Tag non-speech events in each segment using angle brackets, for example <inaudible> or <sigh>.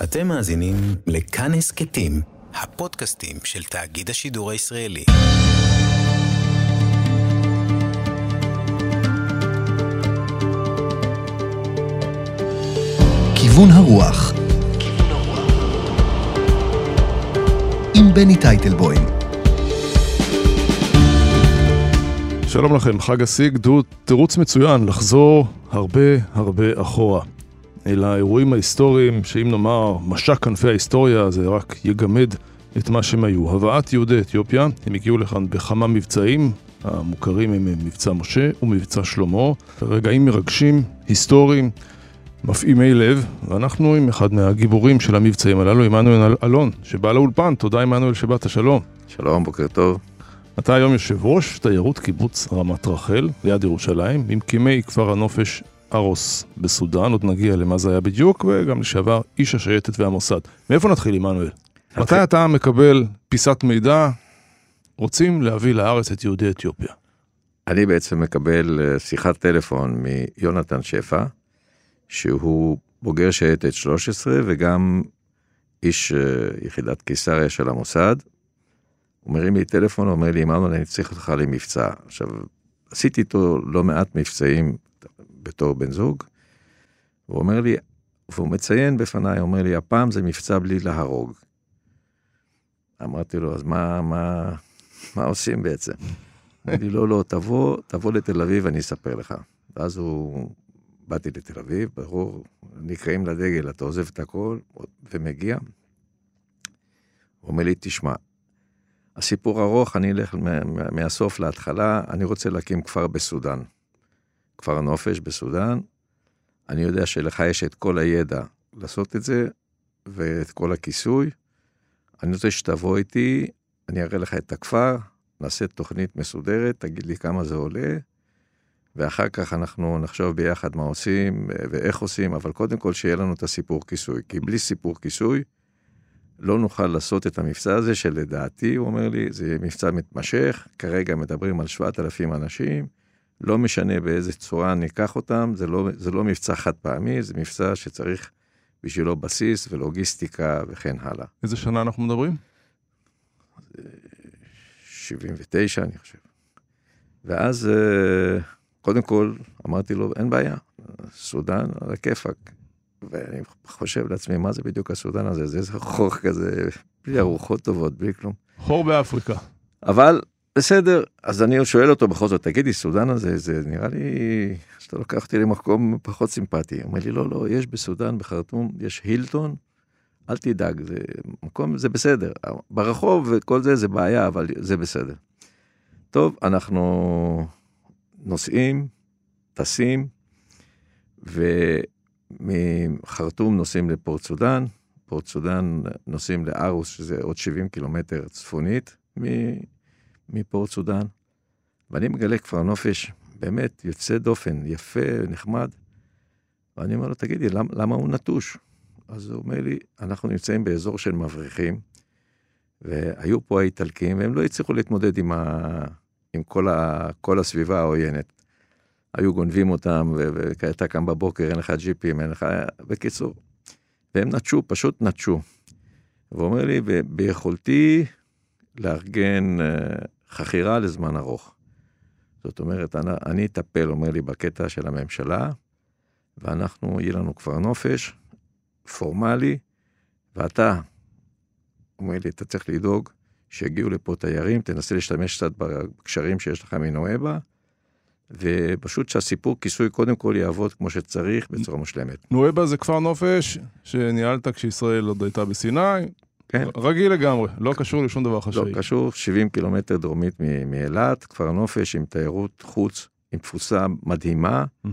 אתם מאזינים לכאן הסכתים, הפודקאסטים של תאגיד השידור הישראלי. כיוון הרוח עם בני טייטלבוים שלום לכם, חג הסיגד הוא תירוץ מצוין לחזור הרבה הרבה אחורה. אל האירועים ההיסטוריים, שאם נאמר משק כנפי ההיסטוריה, זה רק יגמד את מה שהם היו. הבאת יהודי אתיופיה, הם הגיעו לכאן בכמה מבצעים, המוכרים הם מבצע משה ומבצע שלמה, רגעים מרגשים, היסטוריים, מפעימי לב, ואנחנו עם אחד מהגיבורים של המבצעים הללו, עמנואל אלון, שבא לאולפן, תודה עמנואל שבאת, שלום. שלום, בוקר טוב. אתה היום יושב ראש תיירות קיבוץ רמת רחל, ליד ירושלים, ממקימי כפר הנופש ארוס בסודאן, עוד נגיע למה זה היה בדיוק, וגם לשעבר איש השייטת והמוסד. מאיפה נתחיל, עמנואל? מתי אתה מקבל פיסת מידע, רוצים להביא לארץ את יהודי אתיופיה? אני בעצם מקבל אה, שיחת טלפון מיונתן שפע, שהוא בוגר שייטת 13 וגם איש אה, יחידת קיסריה של המוסד. הוא מרים לי טלפון, הוא אומר לי, עמנואל, אני צריך אותך למבצע. עכשיו, עשיתי איתו לא מעט מבצעים בתור בן זוג, הוא אומר לי, והוא מציין בפניי, אומר לי, הפעם זה מבצע בלי להרוג. אמרתי לו, אז מה, מה, מה עושים בעצם? אמר לי, לא, לא, תבוא, תבוא לתל אביב, אני אספר לך. ואז הוא, באתי לתל אביב, ברור, נקראים לדגל, אתה עוזב את הכל, ומגיע. הוא אומר לי, תשמע, הסיפור ארוך, אני אלך מהסוף להתחלה, אני רוצה להקים כפר בסודאן. כפר הנופש בסודאן. אני יודע שלך יש את כל הידע לעשות את זה, ואת כל הכיסוי. אני רוצה שתבוא איתי, אני אראה לך את הכפר, נעשה תוכנית מסודרת, תגיד לי כמה זה עולה, ואחר כך אנחנו נחשוב ביחד מה עושים ואיך עושים, אבל קודם כל שיהיה לנו את הסיפור כיסוי, כי בלי סיפור כיסוי, לא נוכל לעשות את המבצע הזה, שלדעתי, הוא אומר לי, זה מבצע מתמשך, כרגע מדברים על 7,000 אנשים, לא משנה באיזה צורה ניקח אותם, זה לא, זה לא מבצע חד פעמי, זה מבצע שצריך בשבילו בסיס ולוגיסטיקה וכן הלאה. איזה שנה אנחנו מדברים? 79, אני חושב. ואז, אה, קודם כל, אמרתי לו, אין בעיה, סודאן על הכיפאק. ואני חושב לעצמי, מה זה בדיוק הסודן הזה? זה איזה חור כזה, בלי ארוחות טובות, בלי כלום. חור באפריקה. אבל בסדר, אז אני שואל אותו בכל זאת, תגידי, סודן הזה, זה נראה לי שאתה לוקח אותי למקום פחות סימפטי. הוא אומר לי, לא, לא, יש בסודן, בחרטום, יש הילטון, אל תדאג, זה מקום, זה בסדר. ברחוב וכל זה, זה בעיה, אבל זה בסדר. טוב, אנחנו נוסעים, טסים, ומחרטום נוסעים לפורט סודן, פורט סודן נוסעים לארוס, שזה עוד 70 קילומטר צפונית מפורט סודאן, ואני מגלה כפר נופש באמת יוצא דופן, יפה, נחמד. ואני אומר לו, תגידי, למה, למה הוא נטוש? אז הוא אומר לי, אנחנו נמצאים באזור של מבריחים, והיו פה האיטלקים, והם לא הצליחו להתמודד עם, ה... עם כל, ה... כל הסביבה העוינת. היו גונבים אותם, ואתה קם בבוקר, אין לך ג'יפים, אין לך... בקיצור. והם נטשו, פשוט נטשו. והוא אומר לי, ביכולתי לארגן אה, חכירה לזמן ארוך. זאת אומרת, אני, אני אטפל, אומר לי, בקטע של הממשלה, ואנחנו, יהיה לנו כפר נופש, פורמלי, ואתה, אומר לי, אתה צריך לדאוג שיגיעו לפה תיירים, תנסה להשתמש קצת בקשרים שיש לך מנואבה, ופשוט שהסיפור כיסוי קודם כל יעבוד כמו שצריך בצורה מושלמת. נואבה זה כפר נופש שניהלת כשישראל עוד הייתה בסיני, כן. רגיל לגמרי, לא קשור לשום דבר חשאי. לא קשור, 70 קילומטר דרומית מאילת, כפר נופש עם תיירות חוץ, עם תפוסה מדהימה. Mm-hmm.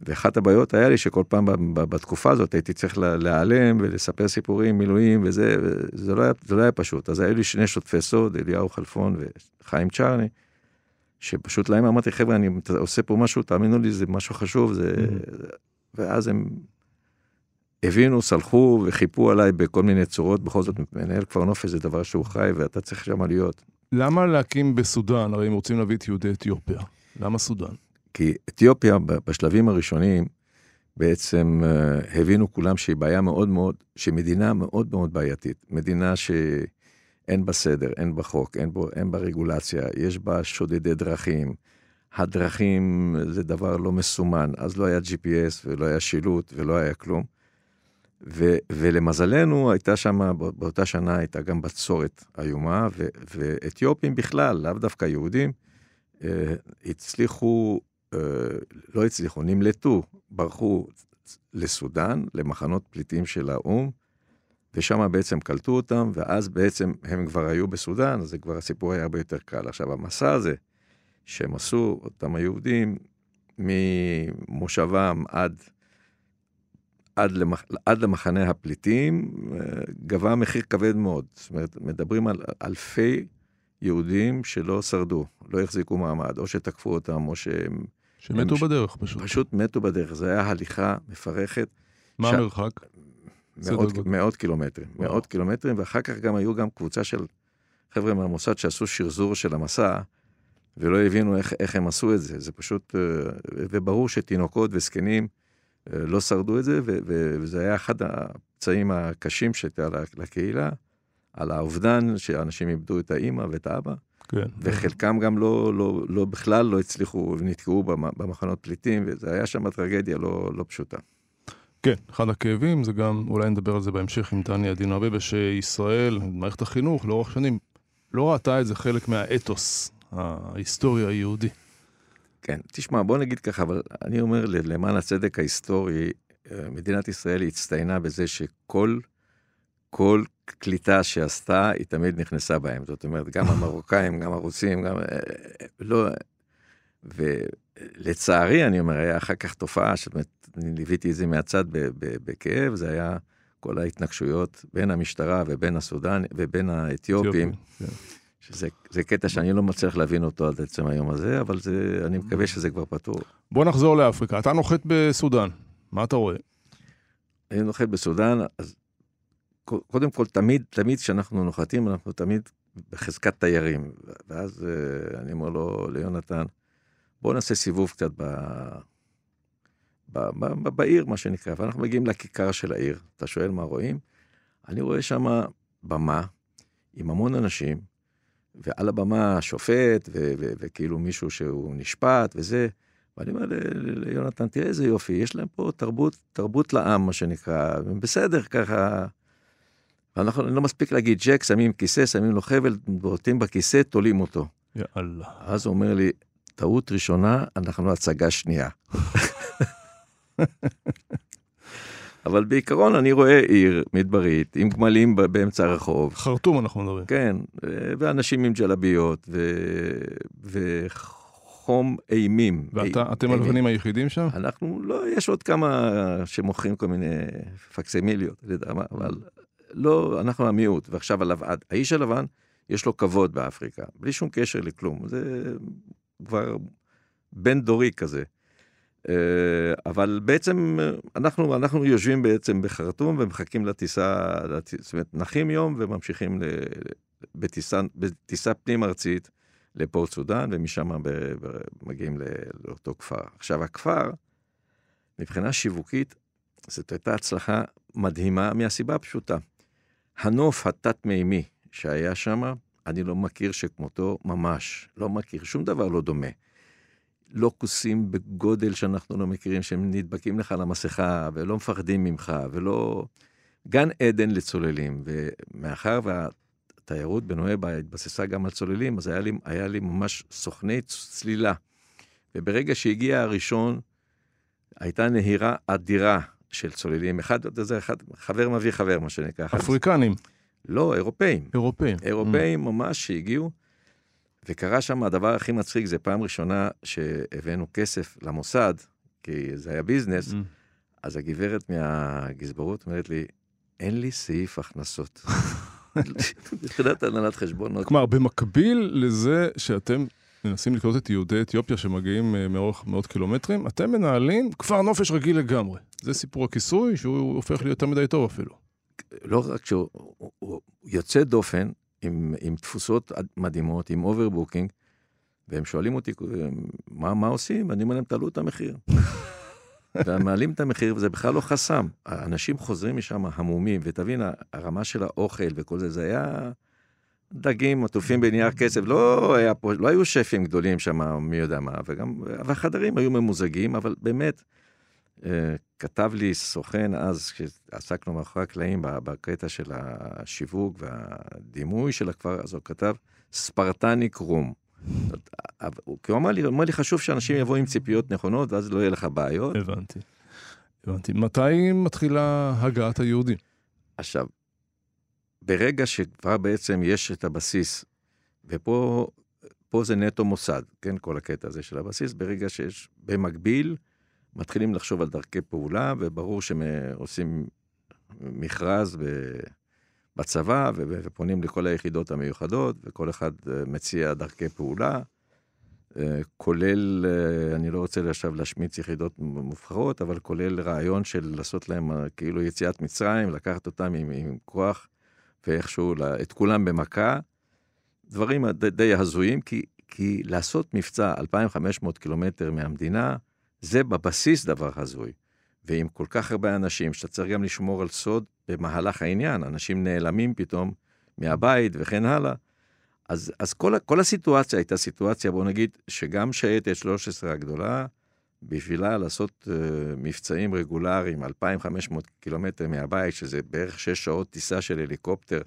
ואחת הבעיות היה לי שכל פעם בתקופה הזאת הייתי צריך להיעלם ולספר סיפורים, מילואים וזה, וזה לא היה, זה לא היה פשוט. אז היו לי שני שותפי סוד, אליהו חלפון וחיים צ'רני, שפשוט להם אמרתי, חבר'ה, אני עושה פה משהו, תאמינו לי, זה משהו חשוב, זה... Mm-hmm. ואז הם הבינו, סלחו וחיפו עליי בכל מיני צורות, בכל זאת מנהל כפר נופש זה דבר שהוא חי ואתה צריך שם להיות. למה להקים בסודאן, הרי הם רוצים להביא את יהודי אתיופיה, למה סודאן? כי אתיופיה בשלבים הראשונים, בעצם אה, הבינו כולם שהיא בעיה מאוד מאוד, שמדינה מאוד מאוד בעייתית. מדינה שאין בה סדר, אין בה חוק, אין, בו, אין בה רגולציה, יש בה שודדי דרכים. הדרכים זה דבר לא מסומן, אז לא היה GPS ולא היה שילוט ולא היה כלום. ו, ולמזלנו הייתה שם, באותה שנה הייתה גם בצורת איומה, ו, ואתיופים בכלל, לאו דווקא יהודים, אה, הצליחו, אה, לא הצליחו, נמלטו, ברחו לסודאן, למחנות פליטים של האו"ם, ושם בעצם קלטו אותם, ואז בעצם הם כבר היו בסודאן, אז כבר הסיפור היה הרבה יותר קל. עכשיו, המסע הזה שהם עשו, אותם היהודים, ממושבם עד עד, למח... עד למחנה הפליטים, אה, גבה מחיר כבד מאוד. זאת אומרת, מדברים על אלפי יהודים שלא שרדו, לא החזיקו מעמד, או שתקפו אותם, או שהם... שמתו הם... בדרך פשוט. פשוט מתו בדרך, זו הייתה הליכה מפרכת. מה ש... המרחק? מאות, מאות קילומטרים, וואו. מאות קילומטרים, ואחר כך גם היו גם קבוצה של חבר'ה מהמוסד שעשו שרזור של המסע, ולא הבינו איך, איך הם עשו את זה. זה פשוט, אה, וברור שתינוקות וזקנים, לא שרדו את זה, וזה היה אחד הפצעים הקשים שהייתה לקהילה, על האובדן שאנשים איבדו את האימא ואת האבא. כן. וחלקם גם לא, לא, לא, בכלל לא הצליחו ונתקעו במחנות פליטים, וזה היה שם טרגדיה לא, לא פשוטה. כן, אחד הכאבים זה גם, אולי נדבר על זה בהמשך עם דני עדינו אביבה, שישראל, מערכת החינוך, לאורך שנים, לא ראתה את זה חלק מהאתוס ההיסטורי היהודי. כן, תשמע, בוא נגיד ככה, אבל אני אומר, למען הצדק ההיסטורי, אה, מדינת ישראל הצטיינה בזה שכל כל קליטה שעשתה, היא תמיד נכנסה בהם. זאת אומרת, גם <laughs> המרוקאים, גם הרוסים, גם... אה, לא... ולצערי, אני אומר, היה אחר כך תופעה, זאת אומרת, אני ליוויתי את זה מהצד בכאב, זה היה כל ההתנגשויות בין המשטרה ובין הסודן ובין האתיופים. שזה קטע שאני לא מצליח להבין אותו עד עצם היום הזה, אבל זה, אני מקווה שזה כבר פתור. בוא נחזור לאפריקה. אתה נוחת בסודאן, מה אתה רואה? אני נוחת בסודאן, אז קודם כל, תמיד, תמיד כשאנחנו נוחתים, אנחנו תמיד בחזקת תיירים. ואז אה, אני אומר לו, ליונתן, בוא נעשה סיבוב קצת ב... ב, ב, ב, בעיר, מה שנקרא, ואנחנו מגיעים לכיכר של העיר. אתה שואל מה רואים? אני רואה שם במה עם המון אנשים, ועל הבמה שופט, וכאילו מישהו שהוא נשפט וזה. ואני אומר ליונתן, תראה איזה יופי, יש להם פה תרבות, תרבות לעם, מה שנקרא, בסדר ככה. ואנחנו לא מספיק להגיד ג'ק, שמים כיסא, שמים לו חבל, בועטים בכיסא, תולים אותו. יאללה. אז הוא אומר לי, טעות ראשונה, אנחנו הצגה שנייה. <laughs> אבל בעיקרון אני רואה עיר מדברית עם גמלים באמצע הרחוב. חרטום אנחנו מדברים. כן, ואנשים עם ג'לביות ו... וחום אימים. ואתם הלבנים היחידים שם? אנחנו, לא, יש עוד כמה שמוכרים כל מיני פקסימיליות, אבל לא, אנחנו המיעוט. ועכשיו האיש הלבן, יש לו כבוד באפריקה, בלי שום קשר לכלום. זה כבר בן דורי כזה. אה, אבל בעצם אנחנו, אנחנו יושבים בעצם בחרטום ומחכים לטיסה, זאת אומרת, נחים יום וממשיכים בטיסה, בטיסה פנים ארצית לפורט סודאן, ומשם מגיעים לאותו כפר. עכשיו, הכפר, מבחינה שיווקית, זאת הייתה הצלחה מדהימה מהסיבה הפשוטה. הנוף התת-מימי שהיה שם, אני לא מכיר שכמותו ממש, לא מכיר, שום דבר לא דומה. לוקוסים בגודל שאנחנו לא מכירים, שהם נדבקים לך למסכה, ולא מפחדים ממך, ולא... גן עדן לצוללים, ומאחר והתיירות בנואבה התבססה גם על צוללים, אז היה לי, היה לי ממש סוכני צלילה. וברגע שהגיע הראשון, הייתה נהירה אדירה של צוללים. אחד, זה אחד, חבר מביא חבר, מה שנקרא. אפריקנים. לא, אירופאים. אירופאים. אירופאים mm. ממש שהגיעו. וקרה שם הדבר הכי מצחיק, זה פעם ראשונה שהבאנו כסף למוסד, כי זה היה ביזנס, mm. אז הגברת מהגזברות אומרת לי, אין לי סעיף הכנסות. <laughs> מבחינת הנהלת חשבונות. כלומר, במקביל לזה שאתם מנסים לקלוט את יהודי אתיופיה שמגיעים אה, מאורך מאות קילומטרים, אתם מנהלים כפר נופש רגיל לגמרי. זה סיפור הכיסוי שהוא הופך להיות יותר מדי טוב אפילו. לא רק שהוא יוצא דופן, עם, עם תפוסות מדהימות, עם overbooking, והם שואלים אותי, מה, מה עושים? ואני אומר להם, תעלו את המחיר. <laughs> ומעלים את המחיר, וזה בכלל לא חסם. האנשים חוזרים משם המומים, ותבין, הרמה של האוכל וכל זה, זה היה דגים עטופים בנייר קצב, לא, היה פה, לא היו שפים גדולים שם, מי יודע מה, וגם, והחדרים היו ממוזגים, אבל באמת, כתב לי סוכן אז, כשעסקנו מאחורי הקלעים בקטע של השיווק והדימוי של הכפר, אז הוא כתב ספרטניק רום. כי הוא אמר לי, אמר לי חשוב שאנשים יבואו עם ציפיות נכונות ואז לא יהיה לך בעיות. הבנתי. הבנתי. מתי מתחילה הגעת היהודים? עכשיו, ברגע שכבר בעצם יש את הבסיס, ופה פה זה נטו מוסד, כן, כל הקטע הזה של הבסיס, ברגע שיש, במקביל, מתחילים לחשוב על דרכי פעולה, וברור שהם עושים מכרז. בצבא, ופונים לכל היחידות המיוחדות, וכל אחד אה, מציע דרכי פעולה, אה, כולל, אה, אני לא רוצה עכשיו להשמיץ יחידות מובחרות, אבל כולל רעיון של לעשות להם כאילו יציאת מצרים, לקחת אותם עם, עם כוח, ואיכשהו את כולם במכה. דברים די, די הזויים, כי, כי לעשות מבצע 2,500 קילומטר מהמדינה, זה בבסיס דבר הזוי. ועם כל כך הרבה אנשים, שאתה צריך גם לשמור על סוד במהלך העניין, אנשים נעלמים פתאום מהבית וכן הלאה. אז, אז כל, כל הסיטואציה הייתה סיטואציה, בוא נגיד, שגם שייטת 13 הגדולה, בשבילה לעשות uh, מבצעים רגולריים, 2,500 קילומטר מהבית, שזה בערך 6 שעות טיסה של הליקופטר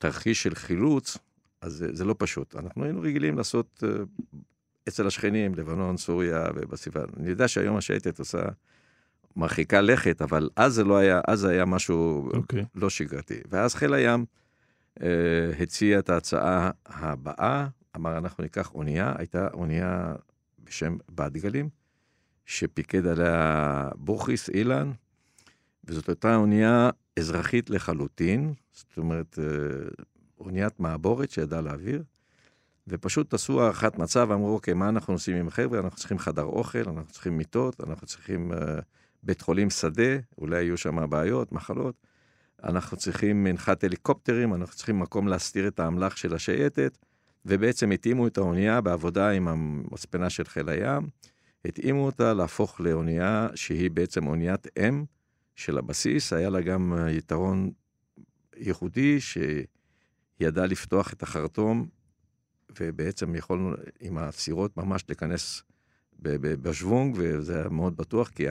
בתרחיש של חילוץ, אז זה, זה לא פשוט. אנחנו היינו רגילים לעשות uh, אצל השכנים, לבנון, סוריה ובסביבה. אני יודע שהיום השייטת עושה, מרחיקה לכת, אבל אז זה לא היה, אז זה היה משהו okay. אוקיי. לא שגרתי. ואז חיל הים אה, הציע את ההצעה הבאה, אמר אנחנו ניקח אונייה, הייתה אונייה בשם בת גלים, שפיקד עליה בוכריס אילן, וזאת הייתה אונייה אזרחית לחלוטין, זאת אומרת, אה, אוניית מעבורת שידעה להעביר. ופשוט עשו הערכת מצב, אמרו, אוקיי, מה אנחנו עושים עם החבר'ה? אנחנו צריכים חדר אוכל, אנחנו צריכים מיטות, אנחנו צריכים uh, בית חולים שדה, אולי יהיו שם בעיות, מחלות. אנחנו צריכים מנחת הליקופטרים, אנחנו צריכים מקום להסתיר את האמל"ח של השייטת, ובעצם התאימו את האונייה בעבודה עם המספנה של חיל הים, התאימו אותה להפוך לאונייה שהיא בעצם אוניית אם של הבסיס, היה לה גם יתרון ייחודי, שידעה לפתוח את החרטום ובעצם יכולנו עם הסירות ממש להיכנס בשוונג, וזה היה מאוד בטוח, כי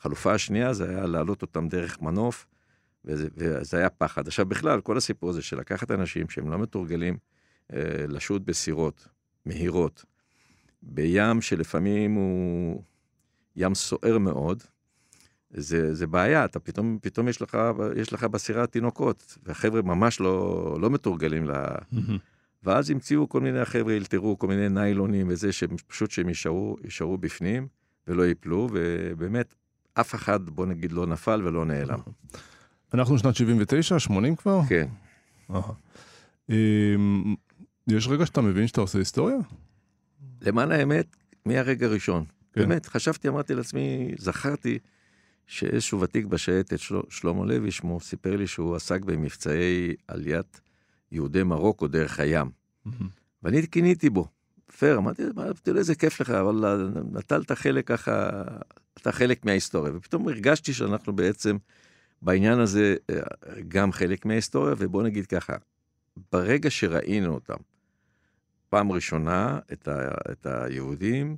החלופה השנייה זה היה להעלות אותם דרך מנוף, וזה, וזה היה פחד. עכשיו בכלל, כל הסיפור הזה של לקחת אנשים שהם לא מתורגלים אה, לשוט בסירות מהירות, בים שלפעמים הוא ים סוער מאוד, זה, זה בעיה, אתה פתאום, פתאום יש לך, יש לך בסירה תינוקות, והחבר'ה ממש לא, לא מתורגלים ל... ואז המציאו כל מיני, החבר'ה אלתרו כל מיני ניילונים וזה, שפשוט שהם יישארו, יישארו בפנים ולא ייפלו, ובאמת, אף אחד, בוא נגיד, לא נפל ולא נעלם. אנחנו שנת 79, 80 כבר? כן. אמ, יש רגע שאתה מבין שאתה עושה היסטוריה? למען האמת, מהרגע הראשון. כן. באמת, חשבתי, אמרתי לעצמי, זכרתי שאיזשהו ותיק בשייטת, של... שלמה לוי שמו, סיפר לי שהוא עסק במבצעי עליית יהודי מרוקו דרך הים. ואני קיניתי בו. פייר, אמרתי, תראה איזה כיף לך, אבל נטלת חלק ככה, אתה חלק מההיסטוריה. ופתאום הרגשתי שאנחנו בעצם בעניין הזה אה, גם חלק מההיסטוריה, ובוא נגיד ככה, ברגע שראינו אותם, פעם ראשונה, את, ה, את היהודים,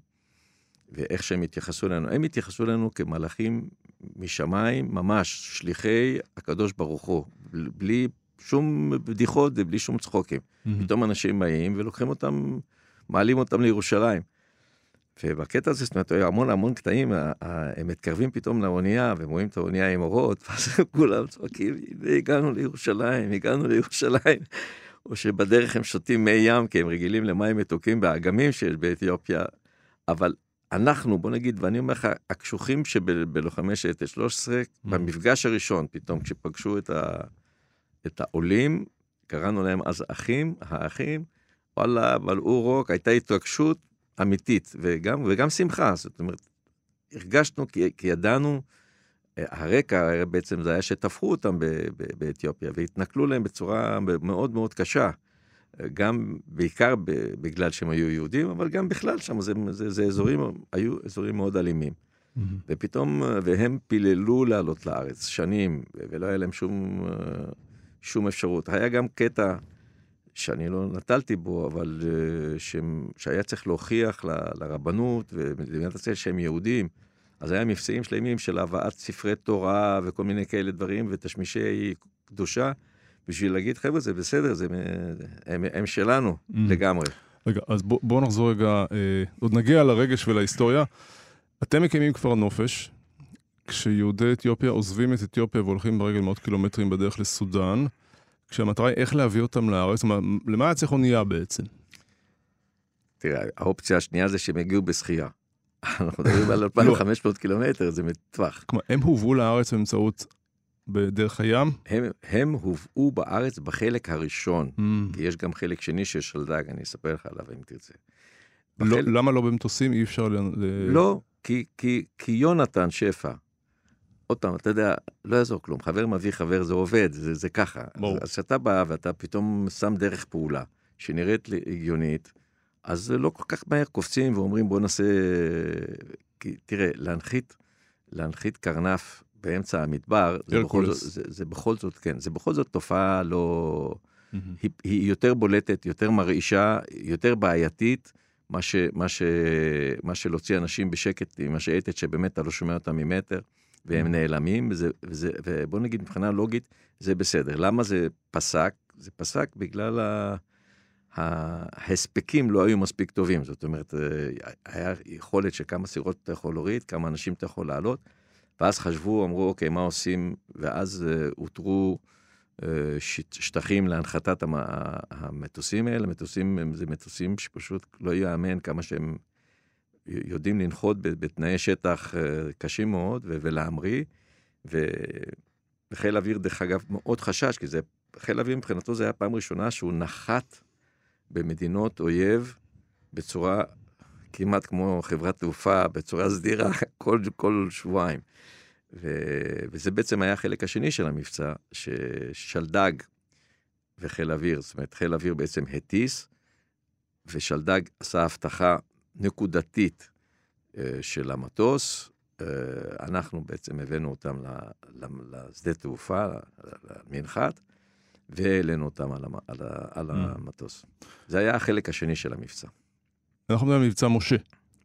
ואיך שהם התייחסו אלינו. הם התייחסו אלינו כמלאכים משמיים, ממש שליחי הקדוש ברוך הוא, בלי שום בדיחות ובלי שום צחוקים. Mm-hmm. פתאום אנשים באים ולוקחים אותם, מעלים אותם לירושלים. ובקטע הזה, זאת אומרת, המון המון קטעים, הם מתקרבים פתאום לאונייה, והם רואים את האונייה עם אורות, ואז <laughs> כולם צועקים, הגענו לירושלים, הגענו לירושלים. או שבדרך הם שותים מי ים, כי הם רגילים למים מתוקים באגמים שיש באתיופיה, אבל אנחנו, בוא נגיד, ואני אומר לך, הקשוחים שבלוחמי שייטת 13, mm. במפגש הראשון, פתאום כשפגשו את, ה, את העולים, קראנו להם אז אחים, האחים, וואלה, בלעו רוק, הייתה התרגשות אמיתית, וגם, וגם שמחה, זאת אומרת, הרגשנו כי, כי ידענו, אה, הרקע בעצם זה היה שטפחו אותם ב, ב, באתיופיה, והתנכלו להם בצורה מאוד מאוד קשה. גם בעיקר בגלל שהם היו יהודים, אבל גם בכלל שם זה, זה, זה אזורים, היו אזורים מאוד אלימים. ופתאום, והם פיללו לעלות לארץ שנים, ולא היה להם שום, אה, שום אפשרות. היה גם קטע שאני לא נטלתי בו, אבל אה, שהם, שהיה צריך להוכיח ל- לרבנות ולמדינת ישראל שהם יהודים. אז היה מבצעים שלמים של הבאת ספרי תורה וכל מיני כאלה דברים ותשמישי קדושה, בשביל להגיד, חבר'ה, זה בסדר, זה, הם, הם שלנו Mm. לגמרי. רגע, אז בוא- בואו נחזור רגע, אה, עוד נגיע לרגש ולהיסטוריה. אתם מקימים כפר נופש, כשיהודי אתיופיה עוזבים את אתיופיה והולכים ברגל מאות קילומטרים בדרך לסודאן, כשהמטרה היא איך להביא אותם לארץ, למה היה צריך אונייה בעצם? תראה, האופציה השנייה זה שהם הגיעו בשחייה. <laughs> אנחנו מדברים <laughs> על 2,500 קילומטר, זה מטווח. כלומר, הם הובאו לארץ באמצעות, בדרך הים? הם, הם הובאו בארץ בחלק הראשון, Mm. כי יש גם חלק שני של שלדג, אני אספר לך עליו אם תרצה. לא, בחלק- למה לא במטוסים? אי אפשר ל... לא, כי, כי, כי יונתן שפע, עוד פעם, אתה יודע, לא יעזור כלום, חבר מביא חבר זה עובד, זה, זה ככה. ברור. אז כשאתה בא ואתה פתאום שם דרך פעולה שנראית לי הגיונית, אז לא כל כך מהר קופצים ואומרים בוא נעשה... כי תראה, להנחית, להנחית קרנף באמצע המדבר, זה בכל. זאת, זה, זה בכל זאת, כן, זה בכל זאת תופעה לא... מהמם. היא, היא יותר בולטת, יותר מרעישה, יותר בעייתית, מה, ש, מה, ש, מה של להוציא אנשים בשקט עם השייטת שבאמת אתה לא שומע אותם ממטר, והם נעלמים, וזה, וזה, ובוא נגיד מבחינה לוגית, זה בסדר. למה זה פסק? זה פסק בגלל ה... ההספקים לא היו מספיק טובים, זאת אומרת, אה, היה יכולת שכמה סירות אתה יכול להוריד, כמה אנשים אתה יכול לעלות, ואז חשבו, אמרו, אוקיי, מה עושים? ואז אה, אותרו אה, שטחים להנחתת המ- המטוסים האלה, מטוסים, הם- זה מטוסים שפשוט לא ייאמן כמה שהם יודעים לנחות בתנאי שטח אה, קשים מאוד ו- ולהמריא, ו- וחיל האוויר, דרך אגב, מאוד חשש, כי זה, חיל האוויר מבחינתו זה היה פעם ראשונה שהוא נחת במדינות אויב בצורה כמעט כמו חברת תעופה, בצורה סדירה, <laughs> כל, כל שבועיים. ו... וזה בעצם היה החלק השני של המבצע, ששלדג וחיל אוויר, זאת אומרת, חיל אוויר בעצם הטיס, ושלדג עשה אבטחה נקודתית אה, של המטוס. אה, אנחנו בעצם הבאנו אותם לשדה תעופה, למנחת, והעלינו אותם על, המ... על, ה... על המטוס. זה היה החלק השני של המבצע. אנחנו מדברים על מבצע משה.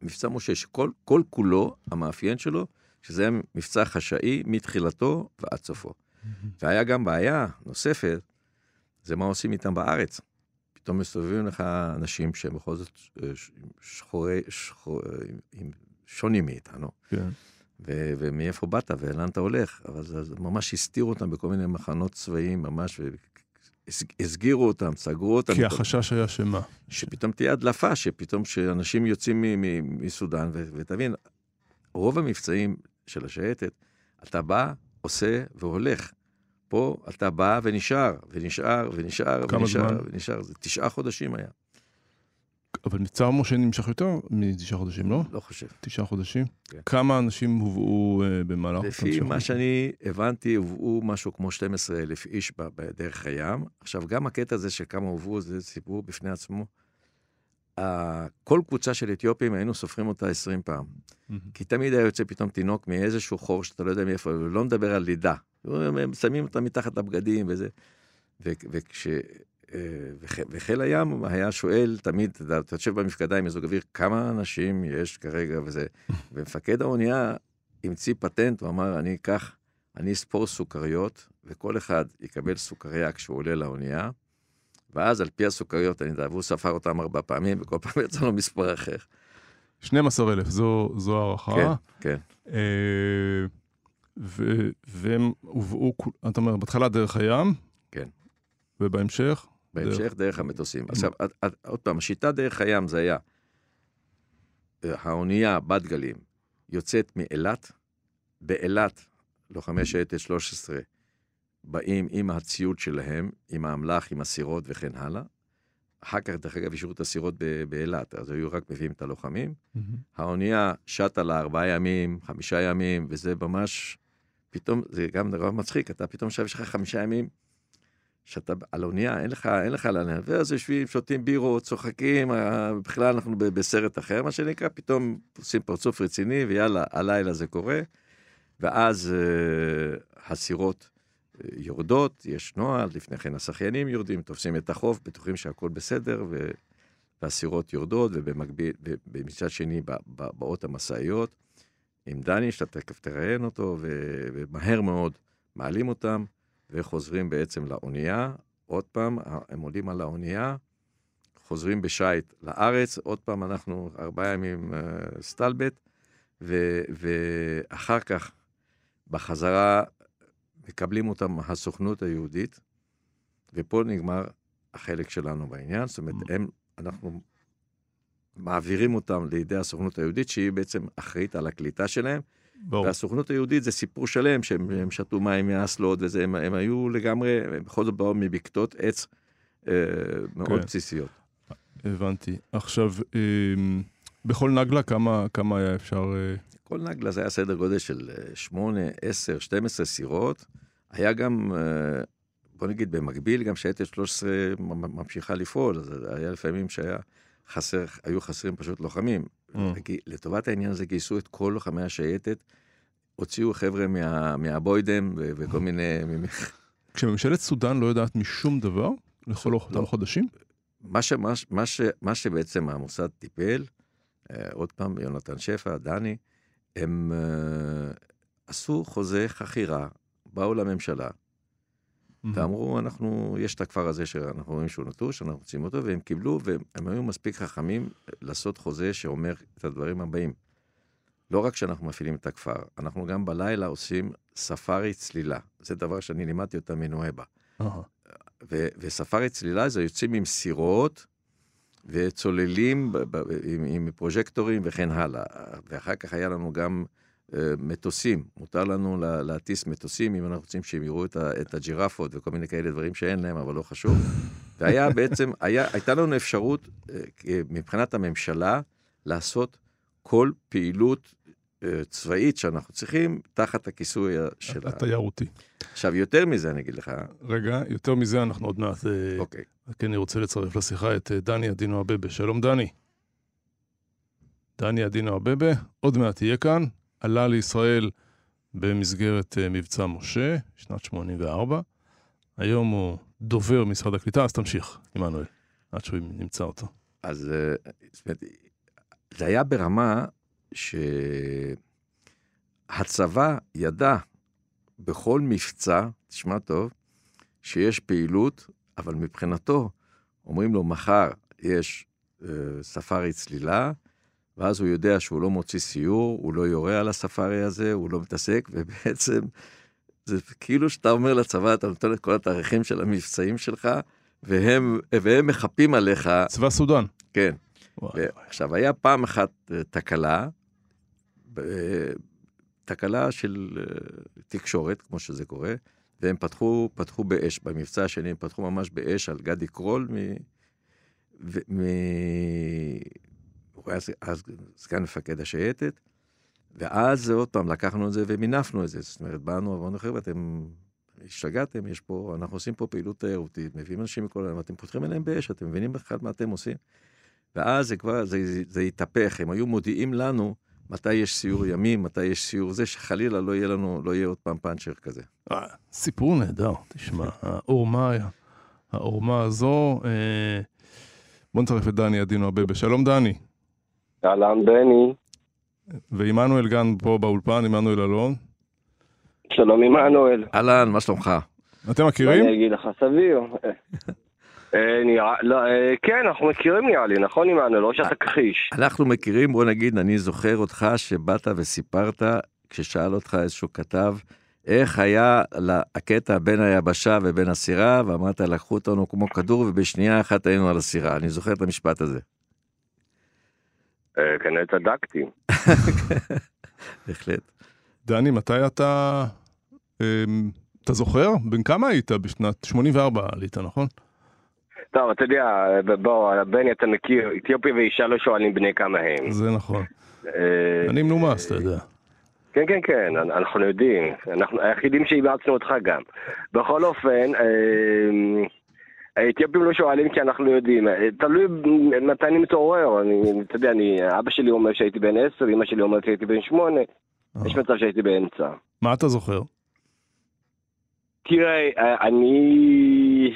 מבצע משה, שכל כל כולו, המאפיין שלו, שזה מבצע חשאי מתחילתו ועד סופו. והיה גם בעיה נוספת, זה מה עושים איתם בארץ. פתאום מסתובבים לך אנשים שהם בכל זאת אה, שחורי, שחור, עם שונים מאיתנו, כן. ו- ומאיפה באת ולאן אתה הולך, אבל זה זה ממש הסתירו אותם בכל מיני מחנות צבאיים ממש, והסגירו אותם, סגרו אותם. כי החשש היה שמה? שפתאום תהיה הדלפה, שפתאום שאנשים יוצאים מסודאן, ותבין, רוב המבצעים של השייטת, אתה בא, עושה והולך. פה אתה בא ונשאר, ונשאר, ונשאר, כמה ונשאר, זמן? ונשאר. זה תשעה חודשים היה, אבל מבצע משה נמשך יותר מתשעה חודשים, לא? לא חושב. תשעה חודשים? כן. כמה אנשים הובאו אה, במהלך אותם לפי מה? שאני הבנתי, הובאו משהו כמו 12 אלף איש בדרך הים. עכשיו, גם הקטע הזה של כמה הובאו, זה סיפור בפני עצמו. כל קבוצה של אתיופים, היינו סופרים אותה 20 פעם. מהמם. כי תמיד היה יוצא פתאום תינוק מאיזשהו חור שאתה לא יודע מאיפה, ולא מדבר על לידה. הם שמים אותה מתחת לבגדים וזה. ו- וכש... אה, וח- וחיל הים היה שואל תמיד, אתה יושב במפקדה עם מיזוג אוויר, כמה אנשים יש כרגע וזה. <laughs> ומפקד האונייה המציא פטנט, הוא אמר, אני אקח, אני אספור סוכריות, וכל אחד יקבל סוכריה כשהוא עולה לאונייה, ואז על פי הסוכריות, אני יודע, והוא ספר אותם ארבע פעמים, וכל פעם יצא לו מספר אחר. 12,000, זו, זו הערכה. כן, כן. אה, ו- והם הובאו, אתה אומר, בהתחלה דרך הים. כן. ובהמשך? בהמשך דרך המטוסים. עכשיו, עד- עד- עוד פעם, השיטה דרך הים זה היה, אה, האונייה בת גלים יוצאת מאילת, באילת, לוחמי שייטת 13 באים עם הציוד שלהם, עם האמל"ח, עם הסירות וכן הלאה. אחר כך, דרך אגב, השאירו את הסירות באילת, אז היו רק מביאים את הלוחמים. מהמם. האונייה שטה לה ארבעה ימים, חמישה ימים, וזה ממש, פתאום, זה גם דבר מצחיק, אתה פתאום עכשיו יש לך חמישה ימים שאתה על אונייה, אין לך, אין לך לאן, ואז יושבים, שותים בירות, צוחקים, אה, בכלל אנחנו בסרט אחר, מה שנקרא, פתאום עושים פרצוף רציני, ויאללה, הלילה זה קורה, ואז אה, הסירות יורדות, יש נוהל, לפני כן השחיינים יורדים, תופסים את החוף, בטוחים שהכל בסדר, ו... והסירות יורדות, ובמקביל, ומצד שני באות המשאיות, עם דני, שאתה תכף תראיין אותו, ו- ומהר מאוד מעלים אותם, וחוזרים בעצם לאונייה. עוד פעם, הם עולים על האונייה, חוזרים בשייט לארץ, עוד פעם אנחנו ארבעה ימים uh, סטלבט, ו- ואחר כך, בחזרה, מקבלים אותם הסוכנות היהודית, ופה נגמר החלק שלנו בעניין, זאת אומרת, הם, אנחנו מעבירים אותם לידי הסוכנות היהודית, שהיא בעצם אחראית על הקליטה שלהם, ברור. והסוכנות היהודית זה סיפור שלם, שהם הם שתו מים מאסלות וזה, הם, הם היו לגמרי, הם בכל זאת באו מבקתות עץ אה, מאוד כן. בסיסיות. הבנתי. עכשיו, אמ, בכל נגלה כמה, כמה היה אפשר... אה, כל נגלה זה היה סדר גודל של אה, 8, 10, 12 סירות. היה גם, אה, בוא נגיד במקביל, גם שייטת 13 מ- ממשיכה לפעול, אז היה לפעמים שהיה חסר, היו חסרים פשוט לוחמים. וגי- לטובת העניין הזה גייסו את כל לוחמי השייטת, הוציאו חבר'ה מה, מהבוידם ו- וכל מיני... כשממשלת סודאן לא יודעת משום דבר, לכל אותם לא. חודשים? מה, ש, מה, ש- מה, ש, מה שבעצם המוסד טיפל, אה, עוד פעם, יונתן שפע, דני, הם אה, עשו חוזה חכירה, באו לממשלה, ואמרו, אנחנו, יש את הכפר הזה שאנחנו רואים שהוא נטוש, אנחנו רוצים אותו, והם קיבלו, והם היו מספיק חכמים לעשות חוזה שאומר את הדברים הבאים. לא רק שאנחנו מפעילים את הכפר, אנחנו גם בלילה עושים ספארי צלילה. זה דבר שאני לימדתי אותה מנואבה. אהה. ו- וספארי צלילה זה יוצאים עם סירות וצוללים עם, עם פרוז'קטורים וכן הלאה. ואחר כך היה לנו גם uh, מטוסים, מותר לנו לה- להטיס מטוסים אם אנחנו רוצים שהם יראו את, ה- את הג'ירפות וכל מיני כאלה דברים שאין להם, אבל לא חשוב. והיה בעצם, היה, הייתה לנו אפשרות uh, מבחינת הממשלה לעשות כל פעילות צבאית שאנחנו צריכים תחת הכיסוי של. התיירותי. עכשיו, יותר מזה אני אגיד לך, רגע, יותר מזה אנחנו עוד מעט... אה, אוקיי. כן, אני רוצה לצרף לשיחה את אה, דני אדינו אבבה. שלום, דני. דני אדינו אבבה, עוד מעט תהיה כאן. עלה לישראל במסגרת אה, מבצע משה, שנת 84. היום הוא דובר משרד הקליטה, אז תמשיך, עמנואל, עד שהוא נמצא אותו. אז זה היה ברמה שהצבא ידע בכל מבצע, תשמע טוב, שיש פעילות, אבל מבחינתו, אומרים לו, מחר יש אה, ספארי צלילה, ואז הוא יודע שהוא לא מוציא סיור, הוא לא יורה על הספארי הזה, הוא לא מתעסק, ובעצם זה כאילו שאתה אומר לצבא, אתה נותן את כל התאריכים של המבצעים שלך, והם, והם מחפים עליך, צבא סודאן. כן. וואי, עכשיו, היה פעם אחת אה, תקלה, תקלה של אה, תקשורת, כמו שזה קורה, והם פתחו, פתחו באש, במבצע השני הם פתחו ממש באש על גדי קרול, מ... ו... מ... הוא היה אז סגן מפקד השייטת, ואז עוד פעם לקחנו את זה ומינפנו את זה, זאת אומרת, באנו, אמרנו, חבר'ה, אתם השתגעתם, יש פה, אנחנו עושים פה פעילות תיירותית, מביאים אנשים מכל העולם, אתם פותחים עליהם באש, אתם מבינים בכלל מה אתם עושים? ואז זה כבר, זה, זה, זה התהפך, הם היו מודיעים לנו מתי יש סיור ימים, מתי יש סיור זה, שחלילה לא יהיה לנו, לא יהיה עוד פעם פאנצ'ר כזה. אה, סיפור נהדר, תשמע, העורמה, העורמה הזו, אה, בוא נצרף את דני אדינו אבבה. שלום דני. אהלן בני, ועמנואל גן פה באולפן, עמנואל אלון. שלום עמנואל. אהלן, מה שלומך? אתם מכירים? אני אגיד לך, סביר. אה, נראה, לא, אה, כן, אנחנו מכירים נראה לי, נכון עמנואל? או שאתה כחיש. אנחנו מכירים, בוא נגיד, אני זוכר אותך שבאת וסיפרת, כששאל אותך איזשהו כתב, איך היה הקטע בין היבשה ובין הסירה, ואמרת, לקחו אותנו כמו כדור, ובשנייה אחת היינו על הסירה. אני זוכר את המשפט הזה. אה, כנראה צדקתי. <laughs> בהחלט. דני, מתי אתה... אמ, אתה זוכר? בן כמה היית? בשנת 84 עלית, נכון? טוב, אתה יודע, בוא, בני, אתה מכיר, אתיופיה ואישה לא שואלים בני כמה הם. זה נכון. אה, אני מנומס, אתה יודע. כן, כן, כן, אנ- אנחנו יודעים. אנחנו היחידים שאימצנו אותך גם. בכל אופן, אה, האתיופים לא שואלים כי אנחנו יודעים. אה, תלוי מתי אני מתעורר. אני, אתה יודע, אני, אבא שלי אומר שהייתי בן עשר, אמא שלי אומרת שהייתי בן שמונה. יש מצב שהייתי באמצע. מה אתה זוכר? תראה, אה, אני...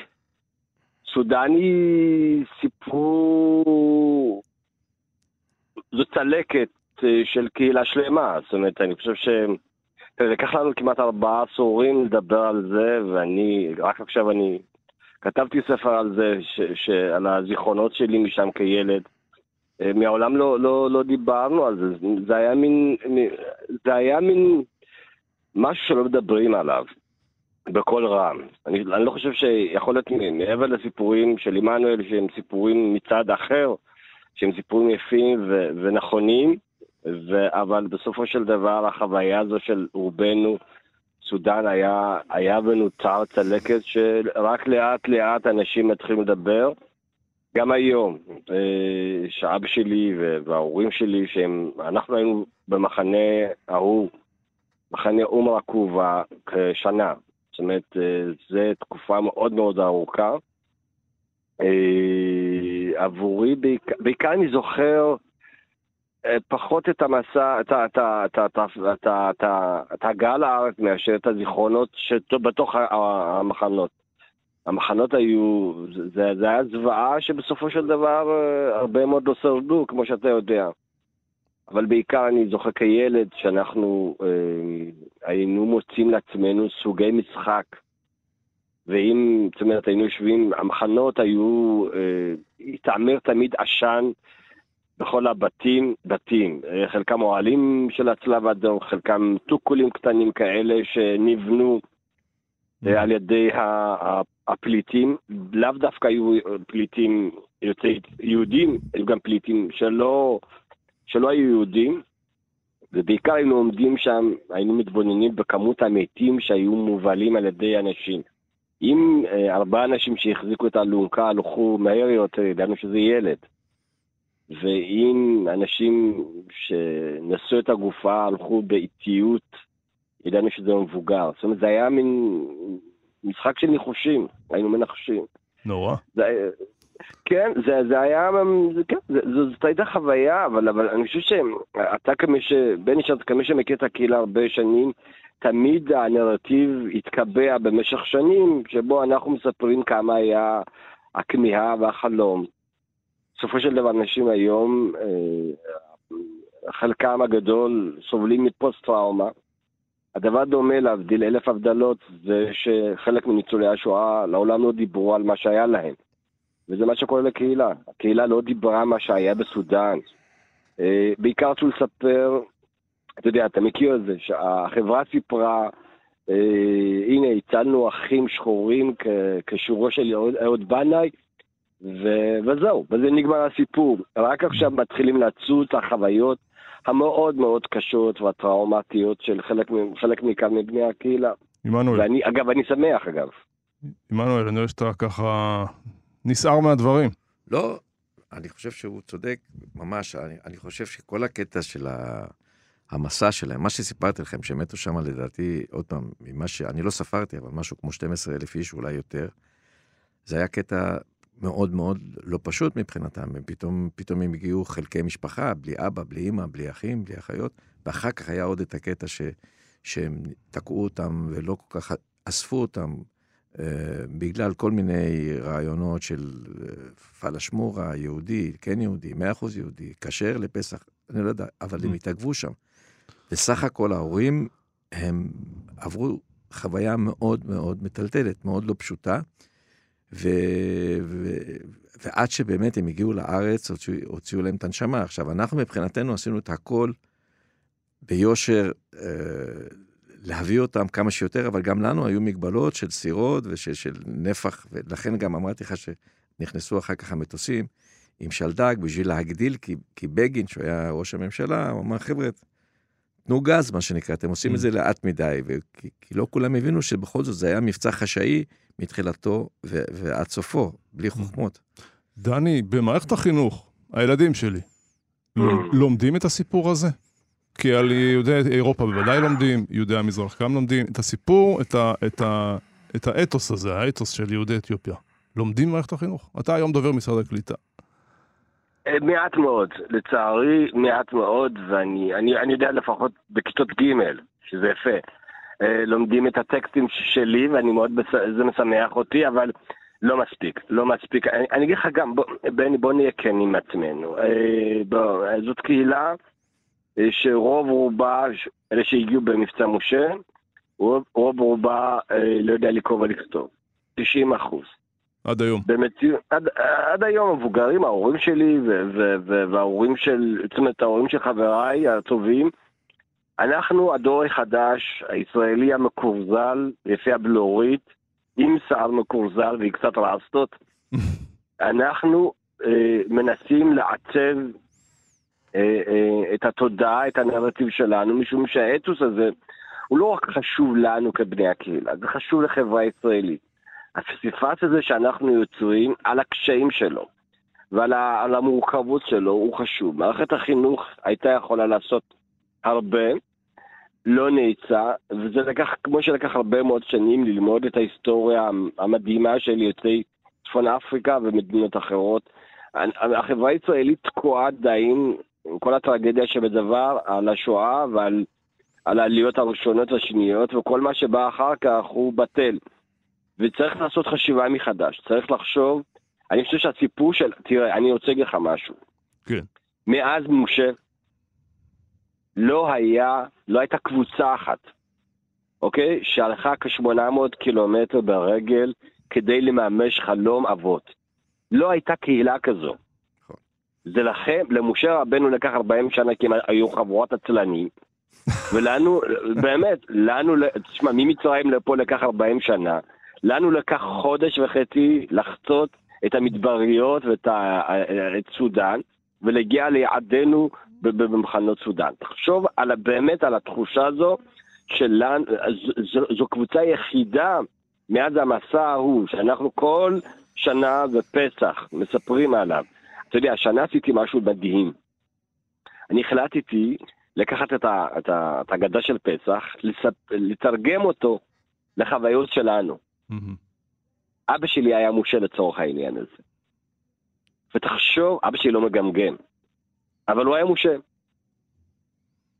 סודני סיפרו... זו צלקת אה, של קהילה שלמה. זאת אומרת, אני חושב ש... תראה, לקח לנו כמעט ארבעה עשורים לדבר על זה, ואני, רק עכשיו אני כתבתי ספר על זה, ש, ש, על הזיכרונות שלי משם כילד. אה, מעולם לא, לא, לא דיברנו על זה, זה היה מין- זה היה מין משהו שלא מדברים עליו. בקול רם. אני, אני לא חושב שיכול להיות מעבר לסיפורים של עמנואל, שהם סיפורים מצד אחר, שהם סיפורים יפים ו- ונכונים, ו- אבל בסופו של דבר החוויה הזו של רובנו, סודאן היה, היה ונותר צלקת שרק לאט לאט אנשים מתחילים לדבר. גם היום, אה, שאבא שלי וההורים שלי, שהם, אנחנו היינו במחנה ההוא, מחנה אום רקובה, כשנה. זאת אומרת, אה, זו תקופה מאוד מאוד ארוכה. אה, עבורי, בעיקר, אני זוכר אה, פחות את המסע, את ההגעה לארץ מאשר את הזיכרונות שבתוך המחנות. המחנות היו, זה, זה- היה זוועה שבסופו של דבר הרבה מאוד לא שרדו, כמו שאתה יודע. אבל בעיקר אני זוכר כילד שאנחנו אה, היינו מוצאים לעצמנו סוגי משחק. ואם, זאת אומרת, היינו יושבים, המחנות היו, אה, התעמר תמיד עשן בכל הבתים, בתים. אה, חלקם אוהלים של הצלב האדום, חלקם טוקולים קטנים כאלה שנבנו אה, על ידי הפליטים. לאו דווקא היו פליטים יוצאי יהודים, היו גם פליטים שלא, שלא היו יהודים. ובעיקר היינו עומדים שם, היינו מתבוננים בכמות המתים שהיו מובלים על ידי אנשים. אם אה, ארבעה אנשים שהחזיקו את האלונקה הלכו מהר יותר, ידענו שזה ילד. ואם אנשים שנשאו את הגופה הלכו באיטיות, ידענו שזה מבוגר. זאת אומרת, זה היה מין משחק של ניחושים, היינו מנחשים. נורא. זה, כן, זה, זה היה, זה, כן, זה, זאת הייתה חוויה, אבל, אבל אני חושב שאתה כמי ש... בני שאתה כמי שמכיר את הקהילה הרבה שנים, תמיד הנרטיב התקבע במשך שנים, שבו אנחנו מספרים כמה היה הכמיהה והחלום. בסופו של דבר אנשים היום, אה, חלקם הגדול סובלים מפוסט-טראומה. הדבר דומה להבדיל אלף הבדלות, זה שחלק מניצולי השואה לעולם לא דיברו על מה שהיה להם. וזה מה שקורה לקהילה. הקהילה לא דיברה מה שהיה בסודאן. אה, בעיקר רצו לספר, אתה יודע, אתה מכיר את זה, שהחברה סיפרה, אה, הנה, הצלנו אחים שחורים כ- כשירו של אהוד- בנאי, ו- וזהו, בזה נגמר הסיפור. רק עכשיו מתחילים לצוץ החוויות המאוד מאוד קשות והטראומטיות של חלק, חלק מכאן מבני הקהילה. עמנואל, ואני, אגב, אני שמח, אגב. עמנואל, אני רואה שאתה ככה נסער מהדברים. לא, אני חושב שהוא צודק, ממש, אני, אני חושב שכל הקטע של ה, המסע שלהם, מה שסיפרתי לכם, שהם מתו שם לדעתי, עוד פעם, ממה ש... אני לא ספרתי, אבל משהו כמו 12 אלף איש, אולי יותר, זה היה קטע מאוד מאוד לא פשוט מבחינתם, פתאום, פתאום הם הגיעו חלקי משפחה, בלי אבא, בלי אמא, בלי אחים, בלי אחיות, ואחר כך היה עוד את הקטע ש, שהם תקעו אותם ולא כל כך אספו אותם, בגלל כל מיני רעיונות של אה, פלשמורה, יהודי, כן יהודי, מאה אחוז יהודי, כשר לפסח, אני לא יודע, אבל הם התעכבו שם. בסך הכל ההורים, הם עברו חוויה מאוד מאוד מטלטלת, מאוד לא פשוטה, ו... ו... ועד שבאמת הם הגיעו לארץ, הוציאו, הוציאו להם את הנשמה. עכשיו, אנחנו מבחינתנו עשינו את הכל ביושר, אה, להביא אותם כמה שיותר, אבל גם לנו היו מגבלות של סירות ושל של נפח, ולכן גם אמרתי לך שנכנסו אחר כך המטוסים עם שלדג בשביל להגדיל, כי, כי בגין, שהוא היה ראש הממשלה, הוא אמר, חבר'ה, תנו גז, מה שנקרא, אתם עושים את זה לאט מדי, וכי, כי לא כולם הבינו שבכל זאת זה היה מבצע חשאי מתחילתו ו- ועד סופו, בלי חוכמות. דני, במערכת החינוך, הילדים שלי, Mm. לומדים את הסיפור הזה? כי על יהודי אירופה בוודאי לומדים, יהודי המזרח גם לומדים. את הסיפור, את, ה, את, ה, את האתוס הזה, האתוס של יהודי אתיופיה. לומדים במערכת החינוך? אתה היום דובר משרד הקליטה. אה, מעט מאוד, לצערי מעט מאוד, ואני אני, אני יודע לפחות בכיתות ג', שזה יפה. אה, לומדים את הטקסטים שלי, ואני מאוד, זה משמח אותי, אבל לא מספיק, לא מספיק. אני, אני אגיד לך גם, בוא, בני, בוא נהיה כן עם עצמנו. אה, בוא, זאת קהילה שרוב רובה, אלה שהגיעו במבצע משה, רוב, רוב רובה לא יודע לקרוא ולכתוב. 90 אחוז. עד היום. במציאות, עד, עד היום המבוגרים, ההורים שלי וההורים של, זאת אומרת, ההורים של חבריי הטובים, אנחנו הדור החדש, הישראלי המקורזל, יפי הבלורית, עם שיער מקורזל ועם קצת רסטות, <laughs> אנחנו אה, מנסים לעצב אה, אה, את התודעה, את הנרטיב שלנו, משום שהאתוס הזה הוא לא רק חשוב לנו כבני הקהילה, זה חשוב לחברה הישראלית. הפסיפס הזה שאנחנו יוצרים על הקשיים שלו ועל המורכבות שלו הוא חשוב. מערכת החינוך הייתה יכולה לעשות הרבה, לא נעצה, וזה לקח, כמו שלקח הרבה מאוד שנים ללמוד את ההיסטוריה המדהימה של יוצאי צפון אפריקה ומדינות אחרות. החברה הישראלית תקועה עדיין, כל הטרגדיה שבדבר, על השואה ועל על העליות הראשונות והשניות, וכל מה שבא אחר כך הוא בטל. וצריך לעשות חשיבה מחדש, צריך לחשוב, אני חושב שהסיפור של, תראה, אני רוצה להגיד לך משהו. כן. מאז משה, לא היה, לא הייתה קבוצה אחת, אוקיי? שהלכה כ-800 קילומטר ברגל כדי לממש חלום אבות. לא הייתה קהילה כזו. זה לכם, למשה רבנו לקח 40 שנה כי הם היו חבורת עצלנים, ולנו, באמת, לנו, תשמע, ממצרים לפה לקח 40 שנה, לנו לקח חודש וחצי לחצות את המדבריות ואת ה, את סודאן, ולהגיע ליעדנו במחנות סודאן. תחשוב על, באמת על התחושה הזו שלנו, זו, זו קבוצה יחידה מאז המסע ההוא, שאנחנו כל שנה בפסח מספרים עליו. אתה יודע, השנה עשיתי משהו מדהים. אני החלטתי לקחת את, ה, את, ה, את הגדה של פסח, לספ, לתרגם אותו לחוויות שלנו. Mm-hmm. אבא שלי היה מושל לצורך העניין הזה. ותחשוב, אבא שלי לא מגמגם, אבל הוא היה מושל.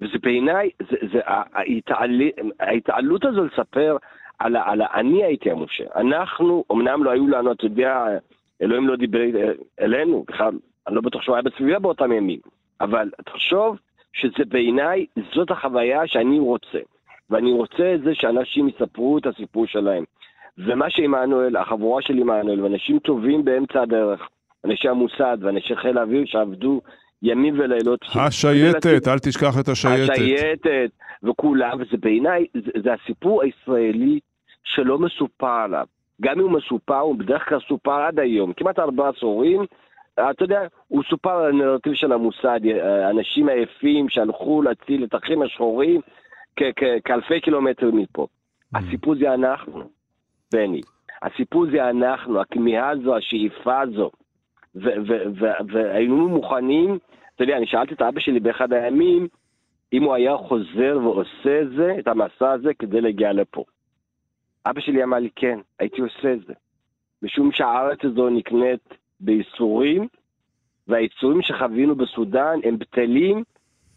וזה בעיניי, זה, זה, ההתעל... ההתעלות הזו לספר על, על אני הייתי המושל. אנחנו, אמנם לא היו לנו, אתה יודע, אלוהים לא דיבר אלינו, בכלל, אני לא בטוח שהוא היה בסביבה באותם ימים, אבל תחשוב שזה בעיניי, זאת החוויה שאני רוצה. ואני רוצה את זה שאנשים יספרו את הסיפור שלהם. ומה שעמנואל, החבורה של עמנואל, ואנשים טובים באמצע הדרך, אנשי המוסד ואנשי חיל האוויר שעבדו ימים ולילות. השייטת, אל תשכח את השייטת. השייטת, וכולם, וזה בעיניי, זה, זה הסיפור הישראלי שלא מסופר עליו. גם אם הוא מסופר, הוא בדרך כלל סופר עד היום, כמעט ארבעה עשורים. אתה יודע, הוא סופר על הנרטיב של המוסד, אנשים עייפים שהלכו להציל את האחים השחורים כאלפי קילומטרים מפה. Mm. הסיפור זה אנחנו. בני. הסיפור זה אנחנו, הכמיהה הזו, השאיפה הזו. והיינו מוכנים, אתה יודע, אני שאלתי את אבא שלי באחד הימים, אם הוא היה חוזר ועושה את זה, את המסע הזה, כדי להגיע לפה. אבא שלי אמר לי, כן, הייתי עושה את זה. משום שהארץ הזו נקנית בייסורים, והייסורים שחווינו בסודאן הם בטלים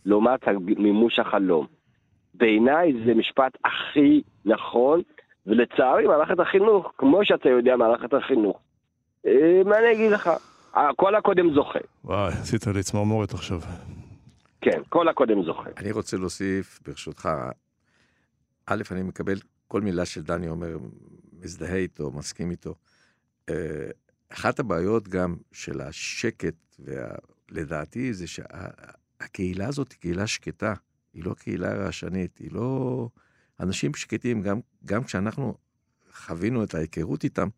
לעומת מימוש החלום. בעיניי זה משפט הכי נכון, ולצערי, מערכת החינוך, כמו שאתה יודע, מערכת החינוך, אה, מה אני אגיד לך? כל הקודם זוכה. וואי, עשית לי צמרמורת עכשיו. כן, כל הקודם זוכה. אני רוצה להוסיף, ברשותך, א', אני מקבל כל מילה שדני אומר, מזדהה איתו, מסכים איתו. אה, אחת הבעיות גם של השקט, לדעתי, זה שהקהילה הזאת היא קהילה שקטה, היא לא קהילה רעשנית, היא לא... אנשים שקטים, גם, גם כשאנחנו חווינו את ההיכרות איתם,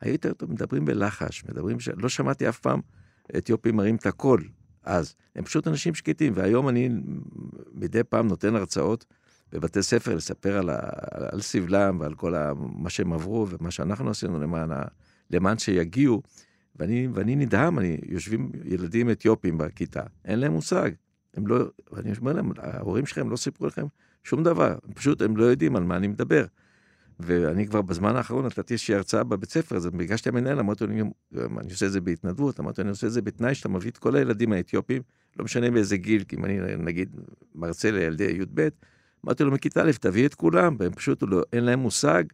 היו יותר טוב, מדברים בלחש, מדברים, ש... לא שמעתי אף פעם אתיופים מרים את הקול אז. הם פשוט אנשים שקטים, והיום אני מדי פעם נותן הרצאות בבתי ספר לספר על, ה... על סבלם ועל כל ה... מה שהם עברו ומה שאנחנו עשינו למען, ה... למען שיגיעו. ואני, ואני נדהם, אני, יושבים ילדים אתיופים בכיתה, אין להם מושג. הם לא, ואני אומר להם, ההורים שלכם לא סיפרו לכם שום דבר, פשוט הם לא יודעים על מה אני מדבר. ואני כבר בזמן האחרון נתתי איזושהי הרצאה בבית ספר, אז ביקשתי המנהל, אמרתי לו, אני עושה את זה בהתנדבות, אמרתי לו, אני עושה את זה בתנאי שאתה מביא את כל הילדים האתיופים, לא משנה באיזה גיל, כי אם אני נגיד מרצה לילדי י"ב, אמרתי לו, מכיתה א', תביא את כולם, והם פשוט, לא, אין להם מושג,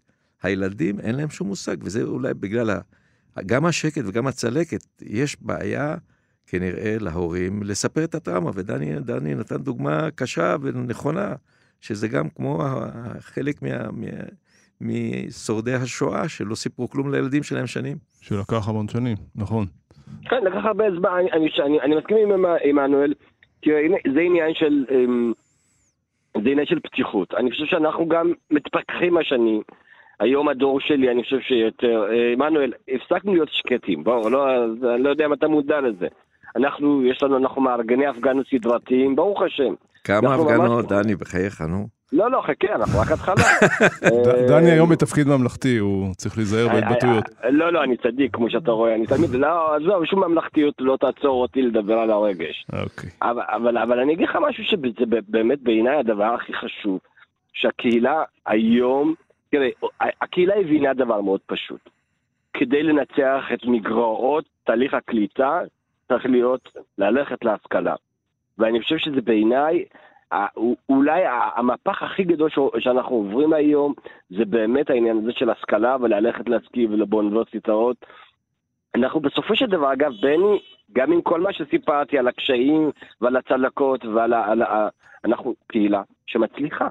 הילדים, אין להם שום מושג, וזה אולי בגלל ה... גם השקט וגם הצלקת, יש בעיה כנראה להורים לספר את הטראומה, ודני נתן דוגמה קשה ונכונה, שזה גם כמו חלק מה, מה, משורדי השואה, שלא סיפרו כלום לילדים שלהם שנים. שלקח המון שנים, נכון. כן, לקח הרבה זמן, אני, אני, אני, אני מסכים עם עמנואל, תראה, זה עניין של... אמ, זה עניין של פתיחות. אני חושב שאנחנו גם מתפתחים השנים. היום הדור שלי, אני חושב שיותר... אה, עמנואל, הפסקנו להיות שקטים, בואו, לא, אני לא יודע אם אתה מודע לזה. אנחנו, יש לנו, אנחנו מארגני הפגנות סדרתיים, ברוך השם. כמה הפגנות, דני, בחייך, נו. לא, לא, חכה, אנחנו רק התחלה. <laughs> דני היום בתפקיד ממלכתי, הוא צריך להיזהר בהתבטאויות. לא, לא, אני צדיק, כמו שאתה רואה, אני תמיד, לא, עזוב, שום ממלכתיות לא תעצור אותי לדבר על הרגש. אוקיי. אבל אני אגיד לך משהו שזה באמת בעיניי הדבר הכי חשוב, שהקהילה היום, תראה, הקהילה הבינה דבר מאוד פשוט. כדי לנצח את מגרעות תהליך הקליטה, צריך להיות, ללכת להשכלה. ואני חושב שזה בעיניי אולי המהפך הכי גדול שאנחנו עוברים היום זה באמת העניין הזה של השכלה וללכת להשכיל באוניברסיטאות. אנחנו בסופו של דבר, אגב, בני, גם עם כל מה שסיפרתי על הקשיים ועל הצלקות ועל ה... על ה אנחנו קהילה שמצליחה.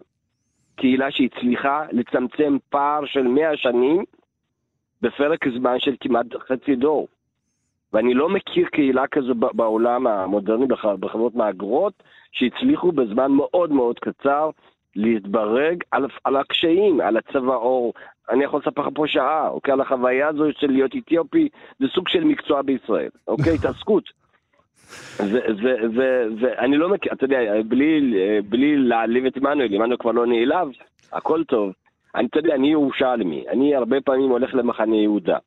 קהילה שהצליחה לצמצם פער של 100 שנים בפרק זמן של כמעט חצי דור. ואני לא מכיר קהילה כזו בעולם המודרני בחברות מהגרות, שהצליחו בזמן מאוד מאוד קצר להתברג על, על הקשיים, על הצבע עור. אני יכול לספר לך פה שעה, אוקיי? על החוויה הזו של להיות אתיופי, זה סוג של מקצוע בישראל, אוקיי? <laughs> התעסקות. ואני לא מכיר, אתה יודע, בלי, בלי להעליב את עמנואל, עמנואל כבר לא נעלב, הכל טוב. אני, אתה יודע, אני ירושלמי, אני הרבה פעמים הולך למחנה יהודה.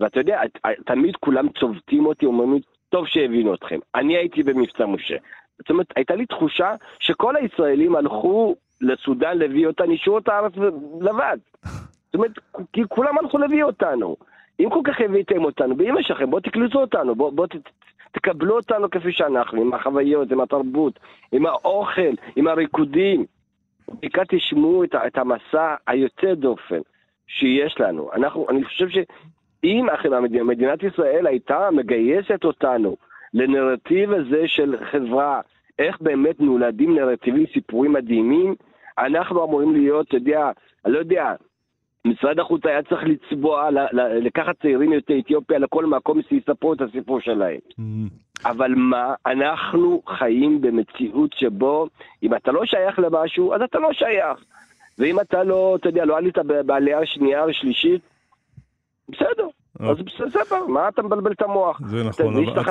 ואתה יודע, תמיד כולם צובטים אותי, אומרים לי, טוב שהבינו אתכם. אני הייתי במבצע משה. זאת אומרת, הייתה לי תחושה שכל הישראלים הלכו לסודאן להביא אותנו, אישרו את הארץ לבד. זאת אומרת, כולם הלכו להביא אותנו. אם כל כך הבאתם אותנו, באמא שלכם, בואו תקלטו אותנו, בואו בוא, תקבלו אותנו כפי שאנחנו, עם החוויות, עם התרבות, עם האוכל, עם הריקודים. בעיקר תשמעו את, את המסע היוצא דופן שיש לנו. אנחנו, אני חושב שאם מדינת ישראל הייתה מגייסת אותנו לנרטיב הזה של חברה, איך באמת נולדים נרטיבים, סיפורים מדהימים, אנחנו אמורים להיות, אתה יודע, אני לא יודע, משרד החוץ היה צריך לצבוע, לקחת צעירים יוצאי אתיופיה לכל מקום שיספרו את הסיפור שלהם. Mm-hmm. אבל מה, אנחנו חיים במציאות שבו אם אתה לא שייך למשהו, אז אתה לא שייך. ואם אתה לא, אתה יודע, לא עלית בעלייה שנייה או שלישית, בסדר, אה. אז בסדר, מה אתה מבלבל את המוח? זה נכון. יש לך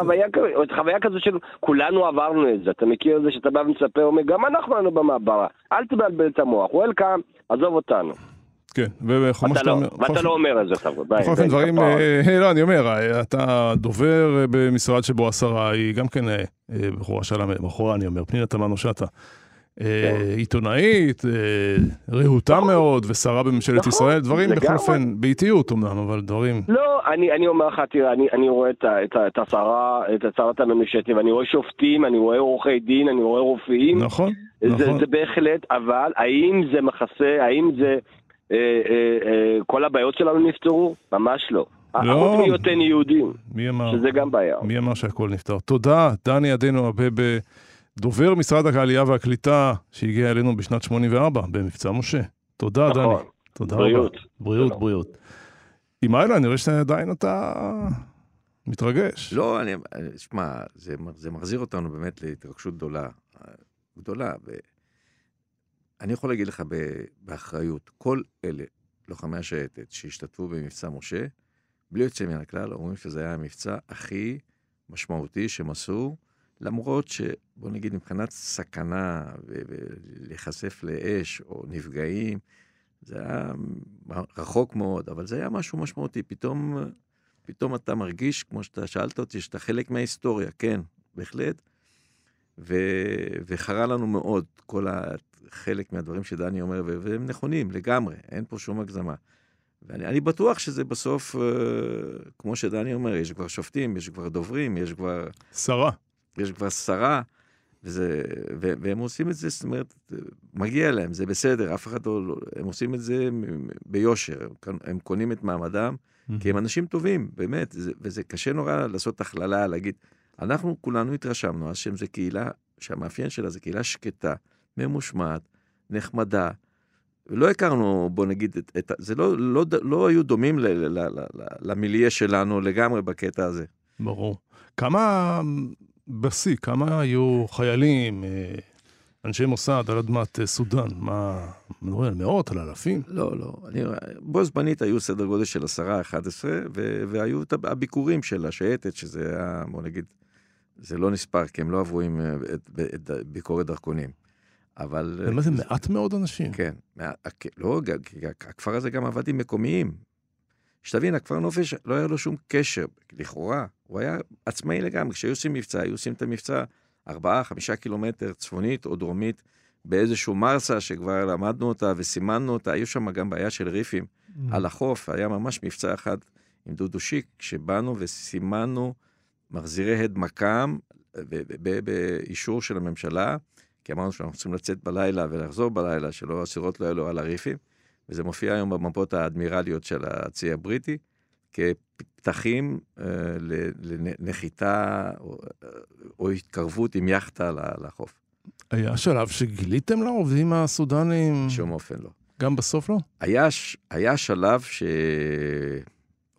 חוויה כזו של כולנו עברנו את זה, אתה מכיר את זה שאתה בא ומספר, אומר, גם אנחנו היינו במעברה, אל תבלבל את המוח, וולקאם, עזוב אותנו. כן, וכמו שאתה אומר... ואתה לא אומר את זה, בכל אופן דברים, אה, לא, אני אומר, אתה דובר במשרד שבו השרה היא גם כן אה, בחורה שלם, בחורה אני אומר, פנינה תמנו שטה. אה, כן. עיתונאית, אה, רהוטה נכון. מאוד, ושרה בממשלת נכון, ישראל, דברים בכל אופן, באיטיות אמנם, אבל דברים... לא, אני אומר לך, תראה, אני רואה את השרה, את שרת הממשלת, ואני רואה שופטים, אני רואה עורכי דין, אני רואה רופאים. נכון, נכון. זה בהחלט, אבל האם זה מכסה, האם זה... אה, כל הבעיות שלנו נפתרו? ממש לא. לא. חוץ מהיותן יהודים, מי אמר? שזה גם בעיה. מי אמר שהכל נפתר? תודה, דני עדנו הרבה ב... דובר משרד העלייה והקליטה שהגיע אלינו בשנת 84 במבצע משה. תודה, נכון. דני. תודה בריאות. רבה. בריאות, שלום. בריאות. עם איילה, אני רואה שעדיין אתה מתרגש. לא, אני, שמע, זה, זה מחזיר אותנו באמת להתרגשות גדולה. גדולה. ואני יכול להגיד לך באחריות, כל אלה, לוחמי השייטת שהשתתפו במבצע משה, בלי יוצא מן הכלל, אומרים שזה היה המבצע הכי משמעותי שהם עשו. למרות שבוא נגיד מבחינת סכנה ולהיחשף לאש או נפגעים, זה היה רחוק מאוד, אבל זה היה משהו משמעותי. פתאום, פתאום אתה מרגיש, כמו שאתה שאלת אותי, שאתה חלק מההיסטוריה, כן, בהחלט. ו, וחרה לנו מאוד כל חלק מהדברים שדני אומר, והם נכונים לגמרי, אין פה שום הגזמה. ואני בטוח שזה בסוף, אה, כמו שדני אומר, יש כבר שופטים, יש כבר דוברים, יש כבר... שרה. יש כבר שרה, וזה, והם עושים את זה, זאת אומרת, מגיע להם, זה בסדר, אף אחד לא... לא הם עושים את זה ביושר, הם, הם קונים את מעמדם, כי הם אנשים טובים, באמת, זה, וזה קשה נורא לעשות הכללה, להגיד, אנחנו כולנו התרשמנו אז שהם זה קהילה, שהמאפיין שלה זה קהילה שקטה, ממושמעת, נחמדה. לא הכרנו, בוא נגיד, את, את, זה לא, לא, לא היו דומים ל, ל, ל, ל, למיליה שלנו לגמרי בקטע הזה. ברור. כמה, בשיא, כמה היו חיילים, אה, אנשי מוסד על אדמת אה, סודאן? מה, מדברים על מאות, על אלפים? לא, לא. אני, בו זמנית היו סדר גודל של עשרה, אחד עשרה, והיו את הביקורים של השייטת, שזה היה, בוא נגיד, זה לא נספר, כי הם לא עברו עם אה, את, את, את ביקורת דרכונים. אבל... באמת זה מעט מאוד אנשים. כן, לא, כי הכפר הזה גם עבד עם מקומיים. שתבין, הכפר נופש לא היה לו שום קשר, לכאורה, הוא היה עצמאי לגמרי. כשהיו עושים מבצע, היו עושים את המבצע ארבעה, חמישה קילומטר צפונית או דרומית, באיזשהו מרסה שכבר למדנו אותה וסימנו אותה, היו שם גם בעיה של ריפים mm. על החוף, היה ממש מבצע אחד עם דודו שיק, כשבאנו וסימנו מחזירי הד מקם באישור של הממשלה, כי אמרנו שאנחנו צריכים לצאת בלילה ולחזור בלילה, שלא הסירות לא יעלו על הריפים, וזה מופיע היום במפות האדמירליות של הצי הבריטי, כפתחים אה, לנחיתה או, או התקרבות עם יאכטה לחוף. היה שלב שגיליתם לעובדים הסודנים? שום אופן לא. גם בסוף לא? היה, היה שלב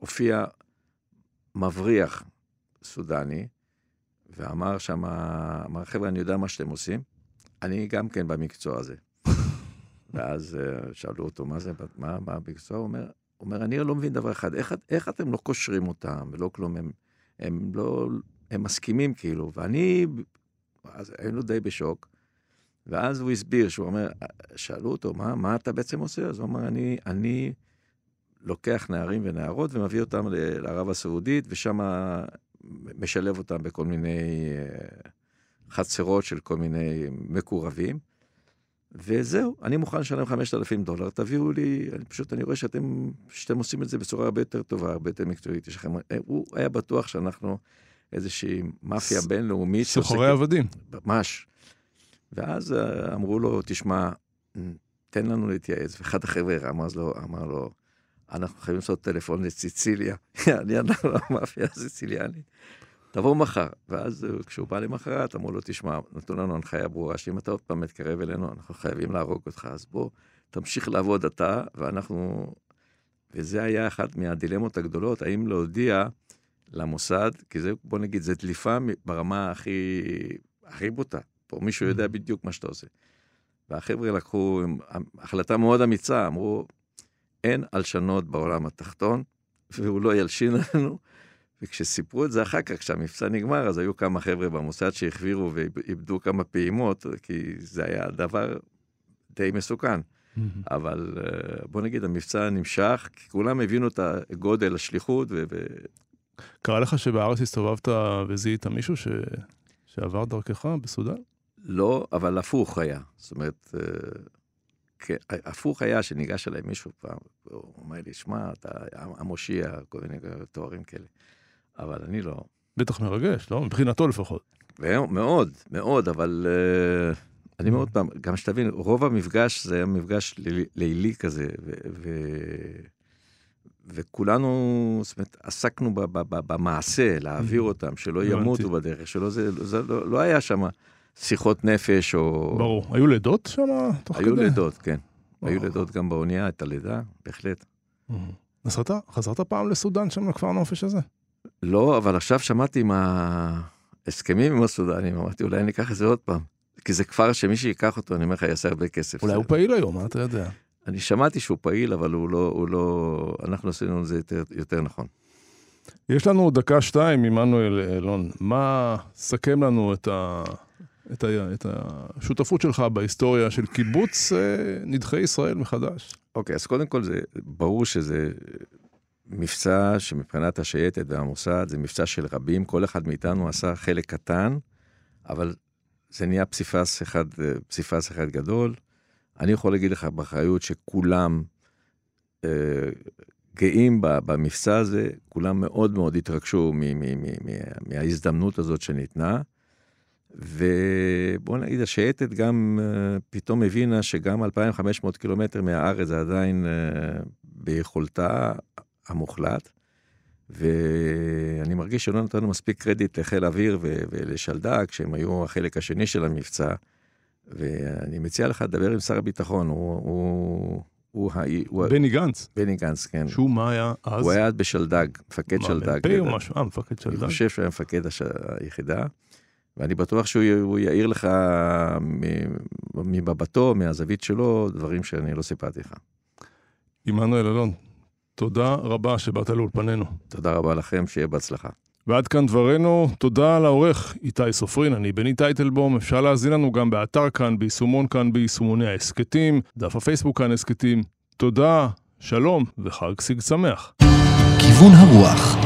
שהופיע מבריח סודני, ואמר שם, אמר, חבר'ה, אני יודע מה שאתם עושים, אני גם כן במקצוע הזה. ואז uh, שאלו אותו, מה זה, מה, מה המקצוע? הוא אומר, אומר, אני לא מבין דבר אחד, איך, איך אתם לא קושרים אותם ולא כלום, הם, הם לא, הם מסכימים כאילו, ואני, אז היינו די בשוק, ואז הוא הסביר, שהוא אומר, שאלו אותו, מה, מה אתה בעצם עושה? אז הוא אמר, אני, אני לוקח נערים ונערות ומביא אותם לערב הסעודית, ושם משלב אותם בכל מיני אה, חצרות של כל מיני מקורבים. וזהו, אני מוכן לשלם 5,000 דולר, תביאו לי, אני פשוט, אני רואה שאתם, שאתם עושים את זה בצורה הרבה יותר טובה, הרבה יותר מקצועית. יש לכם, אה, הוא היה בטוח שאנחנו איזושהי מאפיה ס... בינלאומית. סוחרי עבדים. ממש. ואז אה, אמרו לו, תשמע, תן לנו להתייעץ. ואחד החבר'ה אמר לו, אמר לו, אנחנו חייבים לעשות טלפון לסיציליה, <laughs> אני אנחנו המאפיה הסיציליאנית. תבוא מחר. ואז כשהוא בא למחרת, אמרו לו, תשמע, נתנו לנו הנחיה ברורה, שאם אתה עוד פעם מתקרב אלינו, אנחנו חייבים להרוג אותך, אז בוא, תמשיך לעבוד אתה, ואנחנו... וזה היה אחת מהדילמות הגדולות, האם להודיע למוסד, כי זה, בוא נגיד, זה דליפה ברמה הכי, הכי בוטה. פה מישהו יודע mm-hmm. בדיוק מה שאתה עושה. והחבר'ה לקחו החלטה מאוד אמיצה, אמרו, אין הלשנות בעולם התחתון, והוא לא ילשין עלינו. וכשסיפרו את זה אחר כך, כשהמבצע נגמר, אז היו כמה חבר'ה במוסד שהחבירו ואיבדו כמה פעימות, כי זה היה דבר די מסוכן. אבל אה, בוא נגיד, המבצע נמשך, כי כולם הבינו את הגודל, השליחות. ו... קרה לך שבארץ הסתובבת וזיהית מישהו ש... שעבר דרכך בסודאן? לא, אבל הפוך היה. זאת אומרת, אה, כן, הפוך היה שניגש אליי מישהו פעם, הוא אומר לי, שמע, אתה המושיע, כל מיני תוארים כאלה. אבל אני לא. בטח מרגש, לא? מבחינתו לפחות. מאוד, מאוד, אבל uh, אני מאוד פעם, גם שתבין, רוב המפגש זה היה מפגש לילי כזה, וכולנו, זאת אומרת, עסקנו במעשה, להעביר אותם, שלא ימותו בדרך, שלא זה, זה לא, לא היה שם שיחות נפש או... ברור. היו לידות שם תוך היו כדי? היו לידות, כן. היו לידות גם באונייה, את הלידה, בהחלט. נסעת, חזרת פעם לסודאן שם, לכפר הנופש הזה? לא, אבל עכשיו שמעתי עם ההסכמים עם הסודנים, אמרתי, אולי אני אקח את זה עוד פעם. כי זה כפר שמי שיקח אותו, אני אומר לך, יעשה הרבה כסף. אולי הוא פעיל היום, מה אתה יודע? אני שמעתי שהוא פעיל, אבל הוא לא, הוא לא, אנחנו עשינו את זה יותר, יותר נכון. יש לנו דקה שתיים, עמנואל אלון. מה, סכם לנו את, ה, את, ה, את השותפות שלך בהיסטוריה של קיבוץ אה, נדחי ישראל מחדש. אוקיי, אז קודם כל זה ברור שזה מבצע שמבחינת השייטת והמוסד זה מבצע של רבים, כל אחד מאיתנו עשה חלק קטן, אבל זה נהיה פסיפס אחד, אה, פסיפס אחד גדול. אני יכול להגיד לך באחריות שכולם אה, גאים במבצע הזה, כולם מאוד מאוד התרגשו מההזדמנות הזאת שניתנה. ובוא נגיד, השייטת גם uh, פתאום הבינה שגם 2,500 קילומטר מהארץ זה עדיין uh, ביכולתה המוחלט. ואני מרגיש שלא נתנו מספיק קרדיט לחיל האוויר ולשלדג, שהם היו החלק השני של המבצע. ואני מציע לך לדבר עם שר הביטחון, הוא... הוא הוא, הוא, בני גנץ. בני גנץ, כן. שהוא מה היה אז? הוא היה בשלדג, מפקד מה, שלדג. מ"פ או משהו? אה, מפקד שלדג. אני חושב שהוא היה מפקד הש... היחידה. ואני בטוח שהוא יעיר לך ממבטו, מהזווית שלו, דברים שאני לא סיפרתי לך. עמנואל אלון, תודה רבה שבאת לאולפנינו. תודה רבה לכם, שיהיה בהצלחה. ועד כאן דברינו, תודה לעורך איתי סופרין, אני בני טייטלבום, אפשר להזין לנו גם באתר כאן, ביישומון כאן, ביישומוני ההסכתים, דף הפייסבוק כאן הסכתים. תודה, שלום וחג סיג שמח. כיוון הרוח